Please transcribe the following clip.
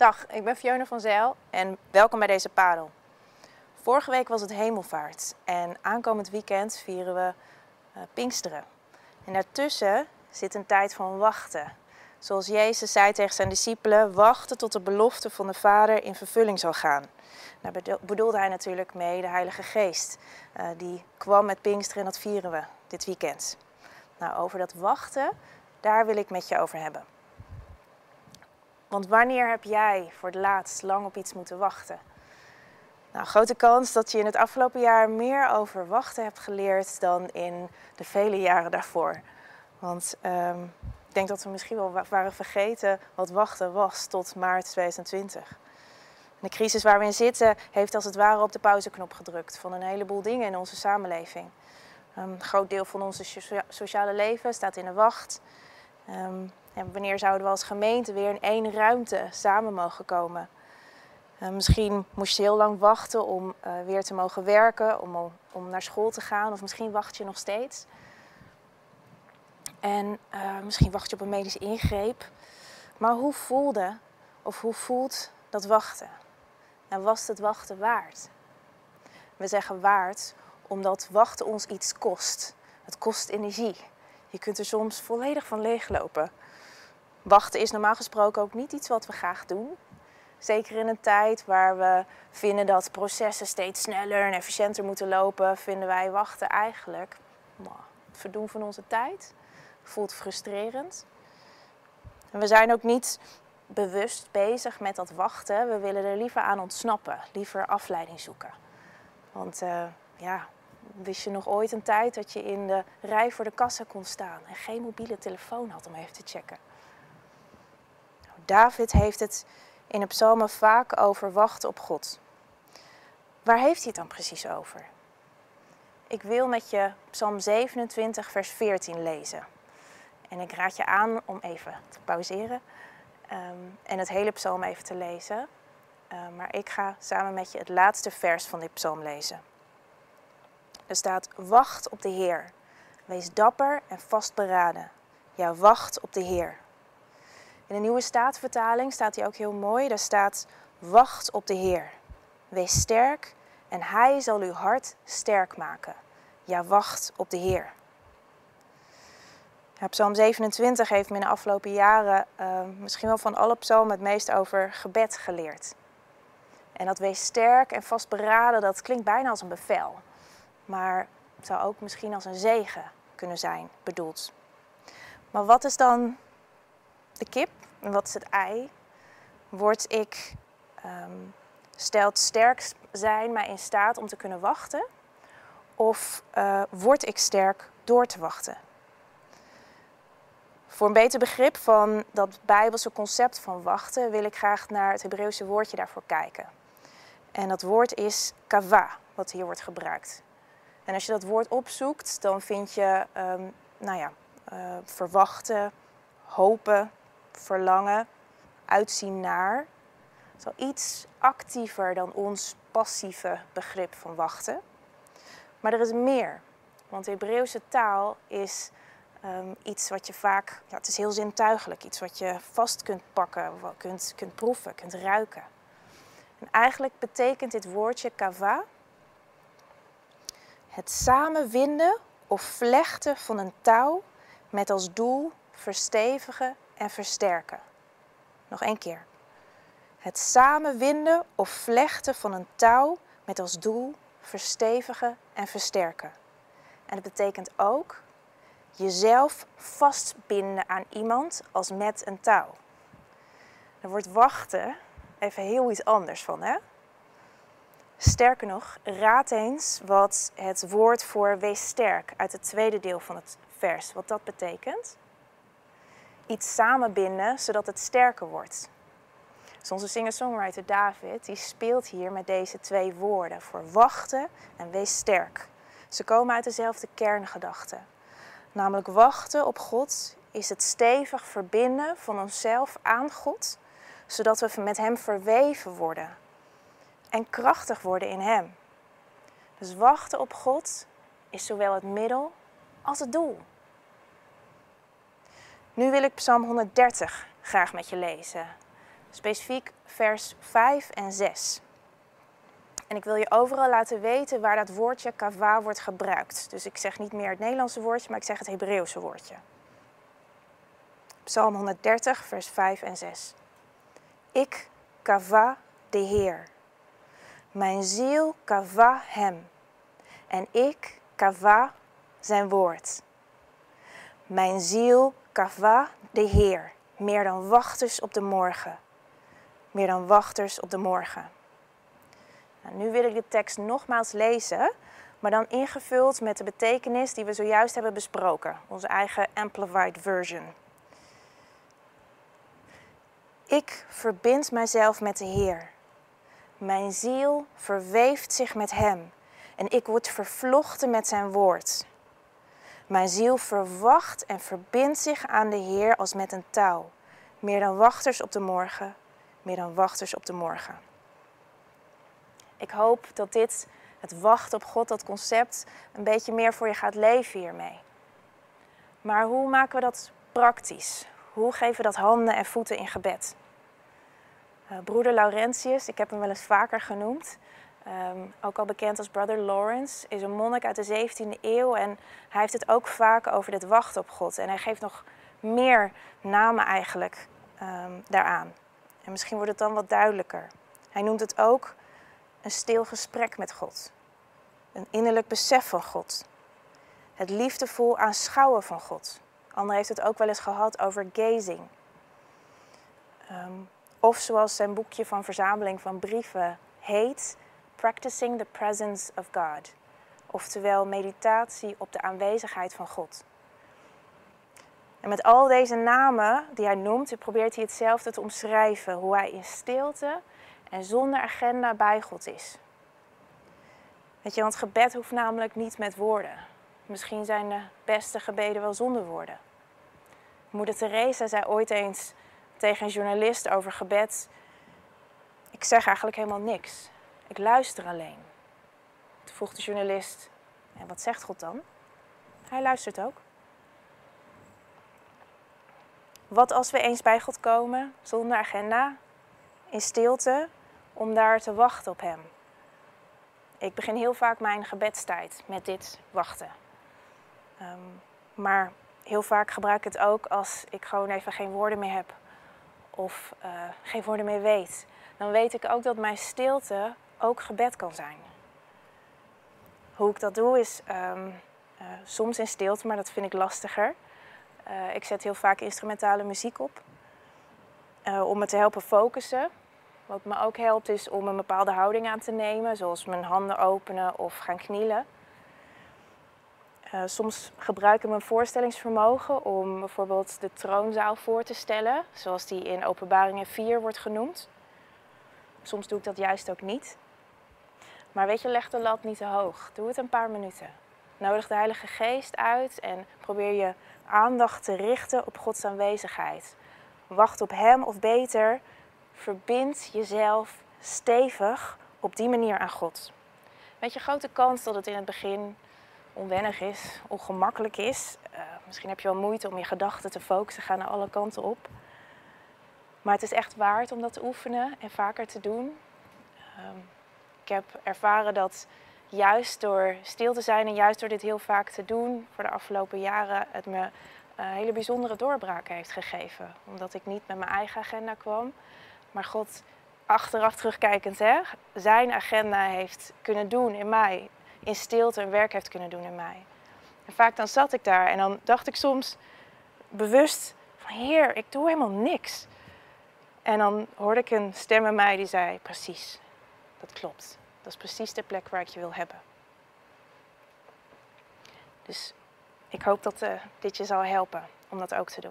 Dag, ik ben Fiona van Zijl en welkom bij deze padel. Vorige week was het hemelvaart en aankomend weekend vieren we uh, Pinksteren. En daartussen zit een tijd van wachten. Zoals Jezus zei tegen zijn discipelen, wachten tot de belofte van de Vader in vervulling zal gaan. Daar bedoelde hij natuurlijk mee de Heilige Geest. Uh, die kwam met Pinksteren en dat vieren we dit weekend. Nou, over dat wachten, daar wil ik met je over hebben. Want wanneer heb jij voor het laatst lang op iets moeten wachten? Nou, grote kans dat je in het afgelopen jaar meer over wachten hebt geleerd dan in de vele jaren daarvoor. Want um, ik denk dat we misschien wel waren vergeten wat wachten was tot maart 2020. De crisis waar we in zitten heeft als het ware op de pauzeknop gedrukt van een heleboel dingen in onze samenleving. Een groot deel van onze sociale leven staat in de wacht. Um, en wanneer zouden we als gemeente weer in één ruimte samen mogen komen? Uh, misschien moest je heel lang wachten om uh, weer te mogen werken, om, om naar school te gaan, of misschien wacht je nog steeds. En uh, misschien wacht je op een medische ingreep. Maar hoe voelde of hoe voelt dat wachten? En was het wachten waard? We zeggen waard omdat wachten ons iets kost. Het kost energie. Je kunt er soms volledig van leeglopen. Wachten is normaal gesproken ook niet iets wat we graag doen. Zeker in een tijd waar we vinden dat processen steeds sneller en efficiënter moeten lopen, vinden wij wachten eigenlijk het verdoen van onze tijd. Voelt frustrerend. En we zijn ook niet bewust bezig met dat wachten. We willen er liever aan ontsnappen, liever afleiding zoeken. Want uh, ja, wist je nog ooit een tijd dat je in de rij voor de kassa kon staan en geen mobiele telefoon had om even te checken? David heeft het in de psalmen vaak over wachten op God. Waar heeft hij het dan precies over? Ik wil met je Psalm 27, vers 14 lezen. En ik raad je aan om even te pauzeren um, en het hele psalm even te lezen. Um, maar ik ga samen met je het laatste vers van dit psalm lezen. Er staat: Wacht op de Heer. Wees dapper en vastberaden. Ja, wacht op de Heer. In de nieuwe staatsvertaling staat hij ook heel mooi. Daar staat: Wacht op de Heer. Wees sterk en Hij zal uw hart sterk maken. Ja, wacht op de Heer. Psalm 27 heeft me in de afgelopen jaren uh, misschien wel van alle psalmen het meest over gebed geleerd. En dat wees sterk en vastberaden, dat klinkt bijna als een bevel. Maar het zou ook misschien als een zegen kunnen zijn bedoeld. Maar wat is dan de kip en wat is het ei? Word ik, um, stelt sterk zijn mij in staat om te kunnen wachten? Of uh, word ik sterk door te wachten? Voor een beter begrip van dat bijbelse concept van wachten wil ik graag naar het Hebreeuwse woordje daarvoor kijken. En dat woord is kava, wat hier wordt gebruikt. En als je dat woord opzoekt, dan vind je, um, nou ja, uh, verwachten, hopen, verlangen, uitzien naar. Zo iets actiever dan ons passieve begrip van wachten. Maar er is meer. Want de Hebreeuwse taal is um, iets wat je vaak, ja, het is heel zintuigelijk, iets wat je vast kunt pakken, kunt, kunt proeven, kunt ruiken. En eigenlijk betekent dit woordje kava het samenwinden of vlechten van een touw met als doel verstevigen en versterken. Nog één keer. Het samenwinden of vlechten van een touw met als doel verstevigen en versterken. En het betekent ook jezelf vastbinden aan iemand als met een touw. Er wordt wachten even heel iets anders van, hè? Sterker nog, raad eens wat het woord voor wees sterk uit het tweede deel van het vers, wat dat betekent iets samenbinden zodat het sterker wordt. Dus onze singer-songwriter David die speelt hier met deze twee woorden voor wachten en wees sterk. Ze komen uit dezelfde kerngedachte. Namelijk wachten op God is het stevig verbinden van onszelf aan God, zodat we met Hem verweven worden en krachtig worden in Hem. Dus wachten op God is zowel het middel als het doel. Nu wil ik Psalm 130 graag met je lezen. specifiek vers 5 en 6. En ik wil je overal laten weten waar dat woordje kava wordt gebruikt. Dus ik zeg niet meer het Nederlandse woordje, maar ik zeg het Hebreeuwse woordje. Psalm 130, vers 5 en 6. Ik kava de Heer. Mijn ziel kava hem. En ik kava zijn woord. Mijn ziel kava de Heer. Meer dan wachters op de morgen. Meer dan wachters op de morgen. Nou, nu wil ik de tekst nogmaals lezen, maar dan ingevuld met de betekenis die we zojuist hebben besproken, onze eigen Amplified Version. Ik verbind mijzelf met de Heer. Mijn ziel verweeft zich met Hem en ik word vervlochten met Zijn woord. Mijn ziel verwacht en verbindt zich aan de Heer als met een touw, meer dan wachters op de morgen, meer dan wachters op de morgen. Ik hoop dat dit, het wachten op God, dat concept, een beetje meer voor je gaat leven hiermee. Maar hoe maken we dat praktisch? Hoe geven we dat handen en voeten in gebed? Uh, broeder Laurentius, ik heb hem wel eens vaker genoemd, um, ook al bekend als Brother Lawrence, is een monnik uit de 17e eeuw en hij heeft het ook vaak over dit wachten op God. En hij geeft nog meer namen eigenlijk um, daaraan. En misschien wordt het dan wat duidelijker. Hij noemt het ook een stil gesprek met God. Een innerlijk besef van God. Het liefdevol aanschouwen van God. Ander heeft het ook wel eens gehad over gazing. Um, of zoals zijn boekje van verzameling van brieven heet, Practicing the Presence of God. Oftewel meditatie op de aanwezigheid van God. En met al deze namen die hij noemt, probeert hij hetzelfde te omschrijven. Hoe hij in stilte en zonder agenda bij God is. Weet je, want gebed hoeft namelijk niet met woorden. Misschien zijn de beste gebeden wel zonder woorden. Moeder Teresa zei ooit eens tegen een journalist over gebed: Ik zeg eigenlijk helemaal niks. Ik luister alleen. Toen vroeg de journalist: En wat zegt God dan? Hij luistert ook. Wat als we eens bij God komen, zonder agenda, in stilte, om daar te wachten op Hem. Ik begin heel vaak mijn gebedstijd met dit wachten. Um, maar heel vaak gebruik ik het ook als ik gewoon even geen woorden meer heb of uh, geen woorden meer weet. Dan weet ik ook dat mijn stilte ook gebed kan zijn. Hoe ik dat doe is um, uh, soms in stilte, maar dat vind ik lastiger. Uh, ik zet heel vaak instrumentale muziek op om me te helpen focussen. Wat me ook helpt is om een bepaalde houding aan te nemen, zoals mijn handen openen of gaan knielen. Soms gebruik ik mijn voorstellingsvermogen om bijvoorbeeld de troonzaal voor te stellen, zoals die in Openbaringen 4 wordt genoemd. Soms doe ik dat juist ook niet. Maar weet je, leg de lat niet te hoog. Doe het een paar minuten. Nodig de Heilige Geest uit en probeer je aandacht te richten op Gods aanwezigheid. Wacht op Hem of beter, verbind jezelf stevig op die manier aan God. Weet je, grote kans dat het in het begin onwennig is, ongemakkelijk is. Uh, misschien heb je wel moeite om je gedachten te focussen, gaan naar alle kanten op. Maar het is echt waard om dat te oefenen en vaker te doen. Ik heb ervaren dat juist door stil te zijn en juist door dit heel vaak te doen voor de afgelopen jaren, het me uh, hele bijzondere doorbraken heeft gegeven. Omdat ik niet met mijn eigen agenda kwam, maar God achteraf terugkijkend hè, zijn agenda heeft kunnen doen in mij. In stilte een werk heeft kunnen doen in mij. En vaak dan zat ik daar en dan dacht ik soms bewust van Heer, ik doe helemaal niks. En dan hoorde ik een stem in mij die zei, precies, dat klopt. Dat is precies de plek waar ik je wil hebben. Dus ik hoop dat uh, dit je zal helpen om dat ook te doen.